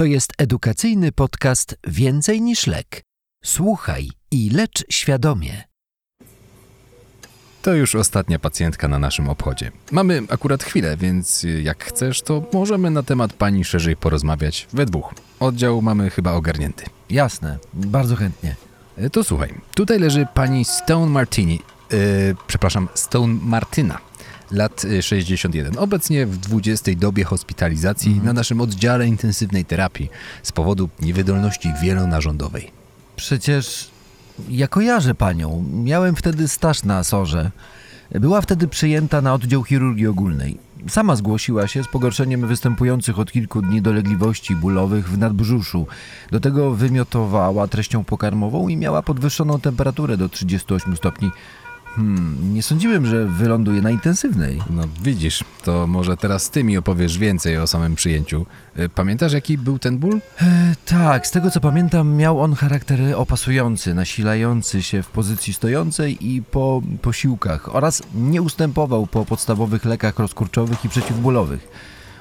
To jest edukacyjny podcast Więcej niż lek. Słuchaj i lecz świadomie. To już ostatnia pacjentka na naszym obchodzie. Mamy akurat chwilę, więc jak chcesz, to możemy na temat pani szerzej porozmawiać we dwóch. Oddział mamy chyba ogarnięty. Jasne, bardzo chętnie. E, To słuchaj, tutaj leży pani Stone Martini, e, przepraszam, Stone Martyna, lat e, 61. Obecnie w 20 dobie hospitalizacji na naszym oddziale intensywnej terapii z powodu niewydolności wielonarządowej. Przecież ja kojarzę panią. Miałem wtedy staż na Asorze. Była wtedy przyjęta na oddział chirurgii ogólnej. Sama zgłosiła się z pogorszeniem występujących od kilku dni dolegliwości bólowych w nadbrzuszu. Do tego wymiotowała treścią pokarmową i miała podwyższoną temperaturę do 38 stopni. Hmm, nie sądziłem, że wyląduje na intensywnej. No widzisz, to może teraz ty mi opowiesz więcej o samym przyjęciu. E, Pamiętasz jaki był ten ból? E, tak, z tego co pamiętam, miał on charakter opasujący, nasilający się w pozycji stojącej i po posiłkach oraz nie ustępował po podstawowych lekach rozkurczowych i przeciwbólowych.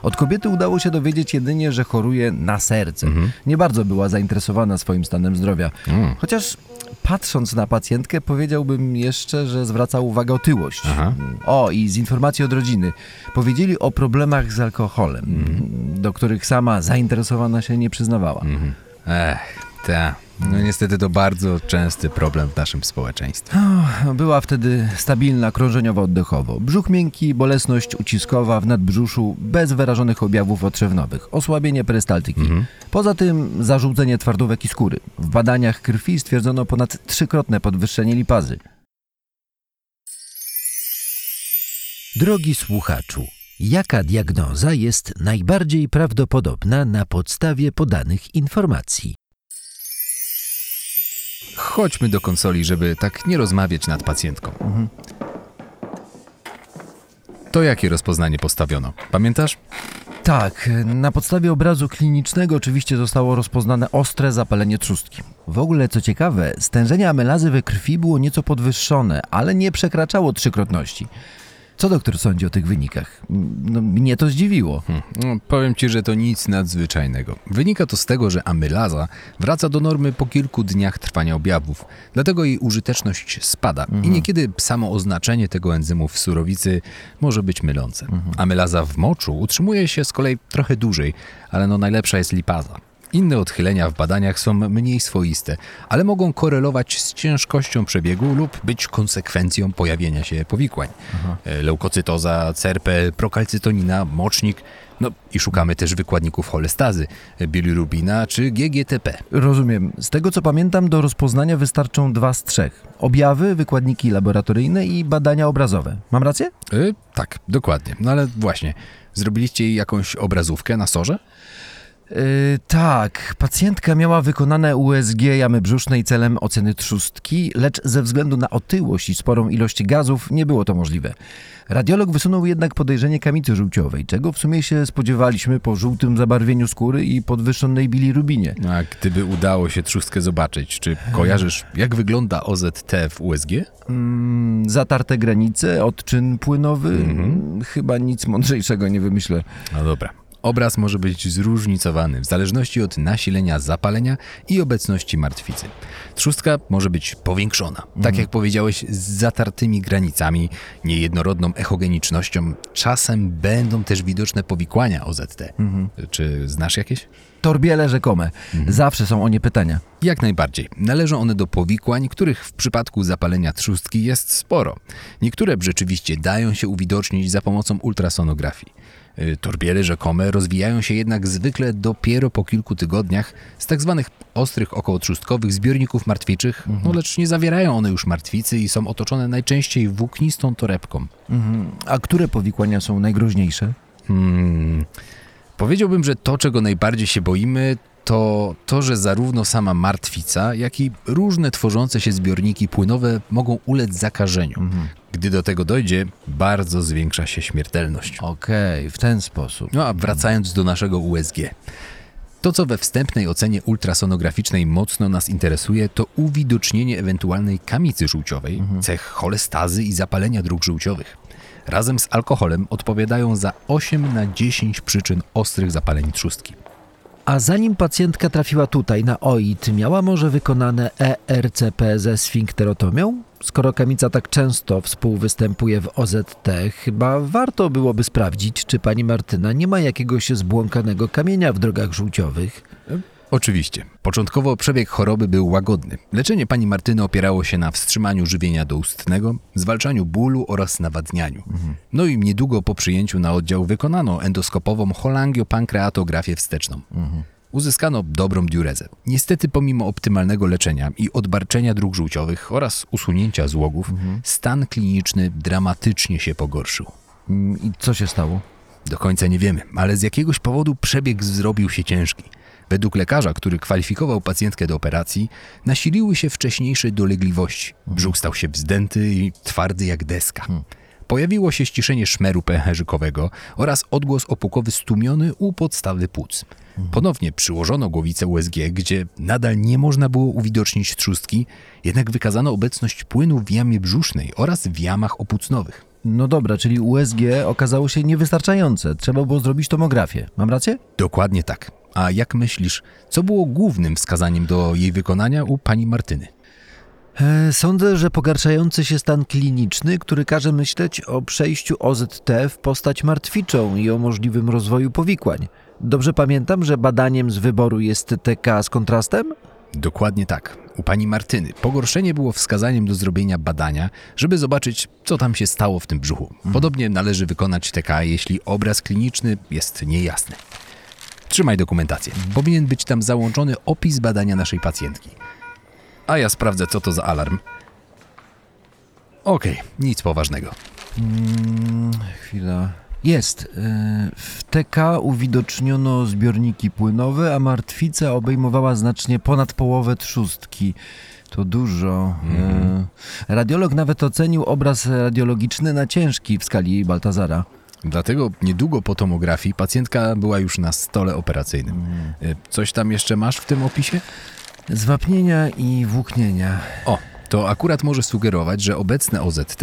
Od kobiety udało się dowiedzieć jedynie, że choruje na serce. Nie bardzo była zainteresowana swoim stanem zdrowia. Mm. Chociaż patrząc na pacjentkę, powiedziałbym jeszcze, że zwraca uwagę otyłość. Aha. O, i z informacji od rodziny. Powiedzieli o problemach z alkoholem, do których sama zainteresowana się nie przyznawała. Mhm. Ech, ta. No niestety to bardzo częsty problem w naszym społeczeństwie. Była wtedy stabilna krążeniowo-oddechowo. Brzuch miękki, bolesność uciskowa w nadbrzuszu, bez wyrażonych objawów otrzewnowych, osłabienie perystaltyki. Poza tym zarzucenie twardówek i skóry. W badaniach krwi stwierdzono ponad trzykrotne podwyższenie lipazy. Drogi słuchaczu, jaka diagnoza jest najbardziej prawdopodobna na podstawie podanych informacji? Chodźmy do konsoli, żeby tak nie rozmawiać nad pacjentką. To jakie rozpoznanie postawiono? Pamiętasz? Tak, na podstawie obrazu klinicznego oczywiście zostało rozpoznane ostre zapalenie trzustki. W ogóle, co ciekawe, stężenie amylazy we krwi było nieco podwyższone, ale nie przekraczało trzykrotności. Co doktor sądzi o tych wynikach? No, mnie to zdziwiło. Hm, No, powiem ci, że to nic nadzwyczajnego. Wynika to z tego, że amylaza wraca do normy po kilku dniach trwania objawów, dlatego jej użyteczność spada i niekiedy samo oznaczenie tego enzymu w surowicy może być mylące. Amylaza w moczu utrzymuje się z kolei trochę dłużej, ale no najlepsza jest lipaza. Inne odchylenia w badaniach są mniej swoiste, ale mogą korelować z ciężkością przebiegu lub być konsekwencją pojawienia się powikłań. E, Leukocytoza, CERP, prokalcytonina, mocznik, no i szukamy też wykładników cholestazy, e, bilirubina czy GGTP. Rozumiem. Z tego co pamiętam, do rozpoznania wystarczą dwa z trzech: objawy, wykładniki laboratoryjne i badania obrazowe. Mam rację? E, tak, dokładnie. No ale właśnie, zrobiliście jakąś obrazówkę na sorze? Yy, tak, pacjentka miała wykonane USG jamy brzusznej celem oceny trzustki, lecz ze względu na otyłość i sporą ilość gazów nie było to możliwe. Radiolog wysunął jednak podejrzenie kamicy żółciowej, czego w sumie się spodziewaliśmy po żółtym zabarwieniu skóry i podwyższonej bilirubinie. A gdyby udało się trzustkę zobaczyć, czy kojarzysz, jak wygląda OZT w USG? Mm, zatarte granice, odczyn płynowy, chyba nic mądrzejszego nie wymyślę. No dobra. Obraz może być zróżnicowany w zależności od nasilenia zapalenia i obecności martwicy. Trzustka może być powiększona, tak jak powiedziałeś, z zatartymi granicami, niejednorodną echogenicznością. Czasem będą też widoczne powikłania OZT. Czy znasz jakieś? Torbiele rzekome. Zawsze są o nie pytania. Jak najbardziej. Należą one do powikłań, których w przypadku zapalenia trzustki jest sporo. Niektóre rzeczywiście dają się uwidocznić za pomocą ultrasonografii. Y, Torbiele rzekome rozwijają się jednak zwykle dopiero po kilku tygodniach z tak zwanych ostrych okołotrzustkowych zbiorników martwiczych, no lecz nie zawierają one już martwicy i są otoczone najczęściej włóknistą torebką. Mhm. A które powikłania są najgroźniejsze? Hmm. Powiedziałbym, że to, czego najbardziej się boimy, to to, że zarówno sama martwica, jak i różne tworzące się zbiorniki płynowe mogą ulec zakażeniu. Gdy do tego dojdzie, bardzo zwiększa się śmiertelność. Okej, w ten sposób. No a wracając do naszego USG. To, co we wstępnej ocenie ultrasonograficznej mocno nas interesuje, to uwidocznienie ewentualnej kamicy żółciowej, cech cholestazy i zapalenia dróg żółciowych. Razem z alkoholem odpowiadają za 8 na 10 przyczyn ostrych zapaleń trzustki. A zanim pacjentka trafiła tutaj na OIT, miała może wykonane ERCP ze sfinkterotomią? Skoro kamica tak często współwystępuje w OZT, chyba warto byłoby sprawdzić, czy pani Martyna nie ma jakiegoś zbłąkanego kamienia w drogach żółciowych. Oczywiście. Początkowo przebieg choroby był łagodny. Leczenie pani Martyny opierało się na wstrzymaniu żywienia doustnego, zwalczaniu bólu oraz nawadnianiu. No i niedługo po przyjęciu na oddział wykonano endoskopową cholangiopankreatografię wsteczną. Uzyskano dobrą diurezę. Niestety pomimo optymalnego leczenia i odbarczenia dróg żółciowych oraz usunięcia złogów, stan kliniczny dramatycznie się pogorszył. Mm, I co się stało? Do końca nie wiemy, ale z jakiegoś powodu przebieg zrobił się ciężki. Według lekarza, który kwalifikował pacjentkę do operacji, nasiliły się wcześniejsze dolegliwości. Brzuch stał się wzdęty i twardy jak deska. Pojawiło się ściszenie szmeru pęcherzykowego oraz odgłos opukowy stłumiony u podstawy płuc. Ponownie przyłożono głowicę USG, gdzie nadal nie można było uwidocznić trzustki, jednak wykazano obecność płynu w jamie brzusznej oraz w jamach opłucnowych. No dobra, czyli USG okazało się niewystarczające. Trzeba było zrobić tomografię. Mam rację? Dokładnie tak. A jak myślisz, co było głównym wskazaniem do jej wykonania u pani Martyny? E, Sądzę, że pogarszający się stan kliniczny, który każe myśleć o przejściu OZT w postać martwiczą i o możliwym rozwoju powikłań. Dobrze pamiętam, że badaniem z wyboru jest TK z kontrastem? Dokładnie tak. U pani Martyny pogorszenie było wskazaniem do zrobienia badania, żeby zobaczyć, co tam się stało w tym brzuchu. Podobnie należy wykonać TK, jeśli obraz kliniczny jest niejasny. Trzymaj dokumentację. Powinien być tam załączony opis badania naszej pacjentki. A ja sprawdzę, co to za alarm. Okej, nic poważnego. Chwila. Jest. E, W TK uwidoczniono zbiorniki płynowe, a martwica obejmowała znacznie ponad połowę trzustki. To dużo. E, Radiolog nawet ocenił obraz radiologiczny na ciężki w skali Baltazara. Dlatego niedługo po tomografii pacjentka była już na stole operacyjnym. Y, Coś tam jeszcze masz w tym opisie? Zwapnienia i włóknienia. O, to akurat może sugerować, że obecne OZT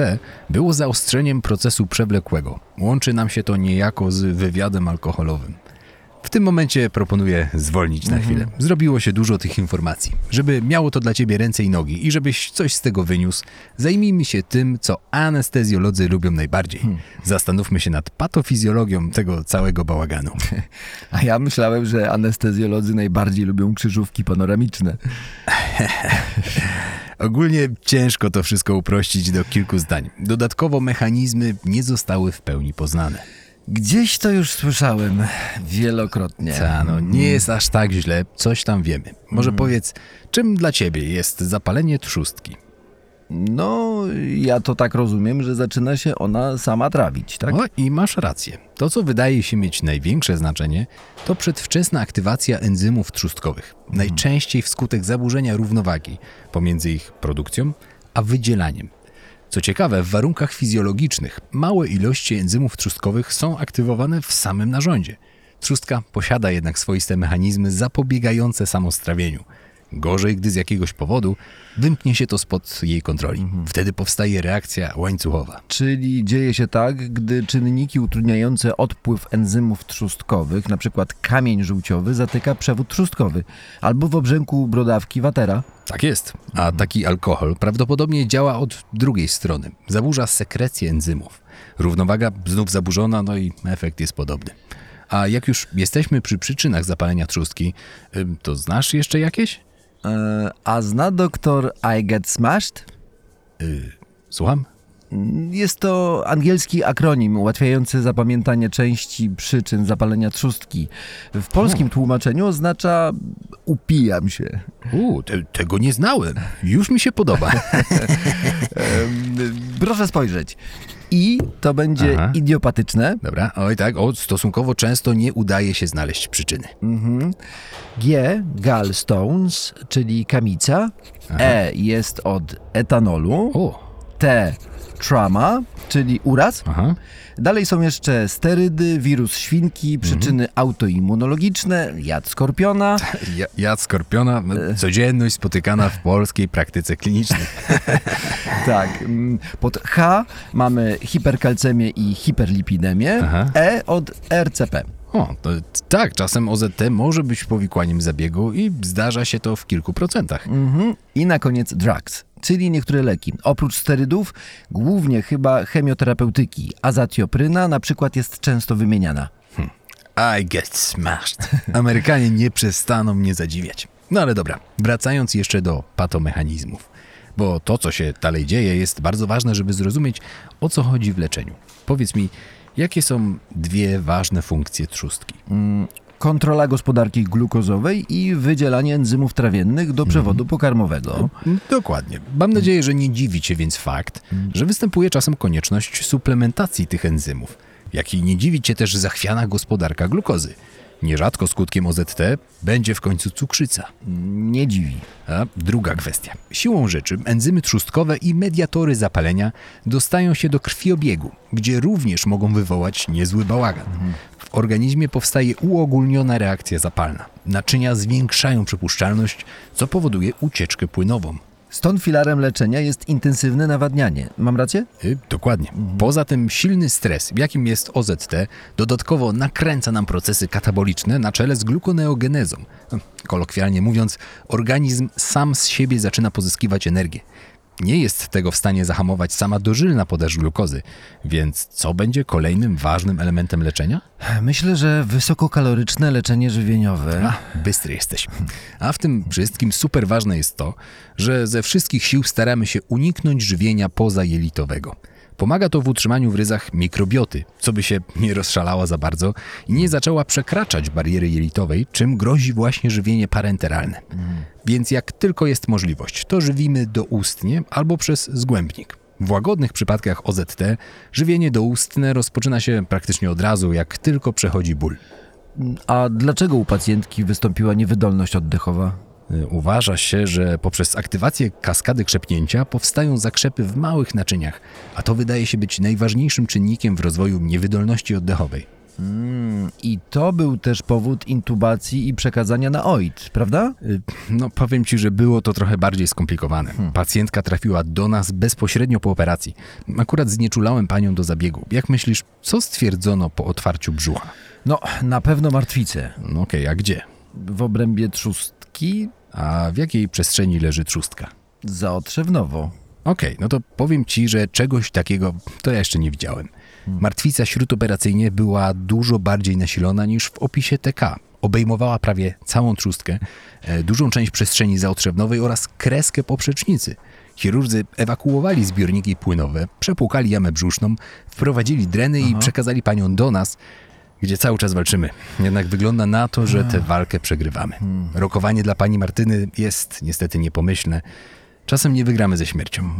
było zaostrzeniem procesu przewlekłego. Łączy nam się to niejako z wywiadem alkoholowym. W tym momencie proponuję zwolnić na chwilę. Zrobiło się dużo tych informacji. Żeby miało to dla ciebie ręce i nogi i żebyś coś z tego wyniósł, zajmijmy się tym, co anestezjolodzy lubią najbardziej. Zastanówmy się nad patofizjologią tego całego bałaganu. A ja myślałem, że anestezjolodzy najbardziej lubią krzyżówki panoramiczne. Ogólnie ciężko to wszystko uprościć do kilku zdań. Dodatkowo mechanizmy nie zostały w pełni poznane. Gdzieś to już słyszałem wielokrotnie. Ta, no nie jest aż tak źle, coś tam wiemy. Może powiedz, czym dla ciebie jest zapalenie trzustki? No, ja to tak rozumiem, że zaczyna się ona sama trawić, tak? O, i masz rację. To, co wydaje się mieć największe znaczenie, to przedwczesna aktywacja enzymów trzustkowych. Najczęściej wskutek zaburzenia równowagi pomiędzy ich produkcją a wydzielaniem. Co ciekawe, w warunkach fizjologicznych małe ilości enzymów trzustkowych są aktywowane w samym narządzie. Trzustka posiada jednak swoiste mechanizmy zapobiegające samostrawieniu. Gorzej, gdy z jakiegoś powodu wymknie się to spod jej kontroli. Wtedy powstaje reakcja łańcuchowa. Czyli dzieje się tak, gdy czynniki utrudniające odpływ enzymów trzustkowych, np. kamień żółciowy, zatyka przewód trzustkowy, albo w obrzęku brodawki watera. Tak jest. A taki alkohol prawdopodobnie działa od drugiej strony. Zaburza sekrecję enzymów. Równowaga znów zaburzona, no i efekt jest podobny. A jak już jesteśmy przy przyczynach zapalenia trzustki, to znasz jeszcze jakieś? E, a zna doktor I Get Smashed? Słucham? Jest to angielski akronim ułatwiający zapamiętanie części przyczyn zapalenia trzustki. W polskim tłumaczeniu oznacza upijam się. U, te, tego nie znałem. Już mi się podoba. Proszę spojrzeć. I to będzie Aha. idiopatyczne. Dobra, oj tak, o, stosunkowo często nie udaje się znaleźć przyczyny. G, gallstones, czyli kamica. E jest od etanolu. O, T, trauma, czyli uraz. aha. Dalej są jeszcze sterydy, wirus świnki, przyczyny autoimmunologiczne, jad skorpiona. Ja, jad skorpiona, no, codzienność spotykana w polskiej praktyce klinicznej. Tak. mm, Pod H mamy hiperkalcemię i hiperlipidemię. Aha. E od RCP. O, to, tak, czasem OZT może być powikłaniem zabiegu i zdarza się to w kilku procentach. Mhm. I na koniec drugs, czyli niektóre leki. Oprócz sterydów, głównie chyba chemioterapeutyki. Azatiopryna na przykład jest często wymieniana. I get smashed. Amerykanie nie przestaną mnie zadziwiać. No ale dobra, wracając jeszcze do patomechanizmów. Bo to, co się dalej dzieje, jest bardzo ważne, żeby zrozumieć, o co chodzi w leczeniu. Powiedz mi, jakie są dwie ważne funkcje trzustki? Kontrola gospodarki glukozowej i wydzielanie enzymów trawiennych do przewodu pokarmowego. Dokładnie. Mam nadzieję, że nie dziwi Cię więc fakt, że występuje czasem konieczność suplementacji tych enzymów, jak i nie dziwi Cię też zachwiana gospodarka glukozy. Nierzadko skutkiem OZT będzie w końcu cukrzyca. Nie dziwi. A druga kwestia. Siłą rzeczy enzymy trzustkowe i mediatory zapalenia dostają się do krwiobiegu, gdzie również mogą wywołać niezły bałagan. W organizmie powstaje uogólniona reakcja zapalna. Naczynia zwiększają przepuszczalność, co powoduje ucieczkę płynową. Stąd filarem leczenia jest intensywne nawadnianie. Mam rację? Y, dokładnie. Poza tym silny stres, jakim jest OZT, dodatkowo nakręca nam procesy kataboliczne na czele z glukoneogenezą. Kolokwialnie mówiąc, organizm sam z siebie zaczyna pozyskiwać energię. Nie jest tego w stanie zahamować sama dożylna podaż glukozy, więc co będzie kolejnym ważnym elementem leczenia? Myślę, że wysokokaloryczne leczenie żywieniowe. A, bystry jesteś. A w tym wszystkim super ważne jest to, że ze wszystkich sił staramy się uniknąć żywienia pozajelitowego. Pomaga to w utrzymaniu w ryzach mikrobioty, co by się nie rozszalała za bardzo i nie zaczęła przekraczać bariery jelitowej, czym grozi właśnie żywienie parenteralne. Więc jak tylko jest możliwość, to żywimy doustnie albo przez zgłębnik. W łagodnych przypadkach OZT żywienie doustne rozpoczyna się praktycznie od razu, jak tylko przechodzi ból. A dlaczego u pacjentki wystąpiła niewydolność oddechowa? Uważa się, że poprzez aktywację kaskady krzepnięcia powstają zakrzepy w małych naczyniach, a to wydaje się być najważniejszym czynnikiem w rozwoju niewydolności oddechowej. I to był też powód intubacji i przekazania na OID, prawda? Y, No, powiem ci, że było to trochę bardziej skomplikowane. Pacjentka trafiła do nas bezpośrednio po operacji. Akurat znieczulałem panią do zabiegu. Jak myślisz, co stwierdzono po otwarciu brzucha? No, na pewno martwice. No okej, a gdzie? W obrębie A w jakiej przestrzeni leży trzustka? zaotrzewnowo. Okej, no to powiem ci, że czegoś takiego to ja jeszcze nie widziałem. Martwica śródoperacyjnie była dużo bardziej nasilona niż w opisie TK. Obejmowała prawie całą trzustkę, e, dużą część przestrzeni zaotrzewnowej oraz kreskę poprzecznicy. Chirurdzy ewakuowali zbiorniki płynowe, przepłukali jamę brzuszną, wprowadzili dreny i przekazali panią do nas, gdzie cały czas walczymy. Jednak wygląda na to, że tę walkę przegrywamy. Rokowanie dla pani Martyny jest niestety niepomyślne. Czasem nie wygramy ze śmiercią.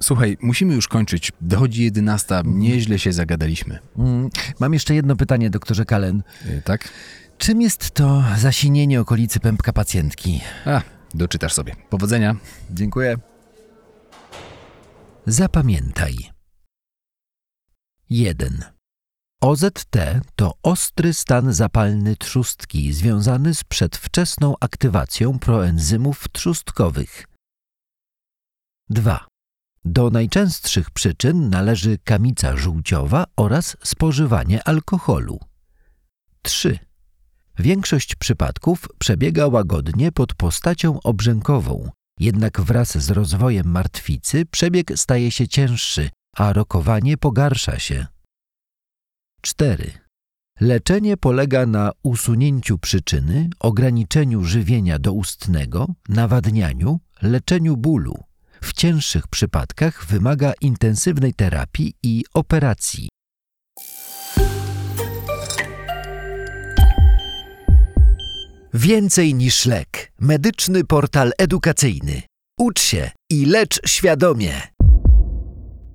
Słuchaj, musimy już kończyć. Dochodzi 11, nieźle się zagadaliśmy. Mam jeszcze jedno pytanie, doktorze Kalen. Y, Tak? Czym jest to zasinienie okolicy pępka pacjentki? A, doczytasz sobie. Powodzenia. Dziękuję. Zapamiętaj. 1. OZT to ostry stan zapalny trzustki związany z przedwczesną aktywacją proenzymów trzustkowych. 2. Do najczęstszych przyczyn należy kamica żółciowa oraz spożywanie alkoholu. 3. Większość przypadków przebiega łagodnie pod postacią obrzękową, jednak wraz z rozwojem martwicy przebieg staje się cięższy, a rokowanie pogarsza się. 4. Leczenie polega na usunięciu przyczyny, ograniczeniu żywienia doustnego, nawadnianiu, leczeniu bólu. W cięższych przypadkach wymaga intensywnej terapii i operacji. Więcej niż lek. Medyczny portal edukacyjny. Ucz się i lecz świadomie.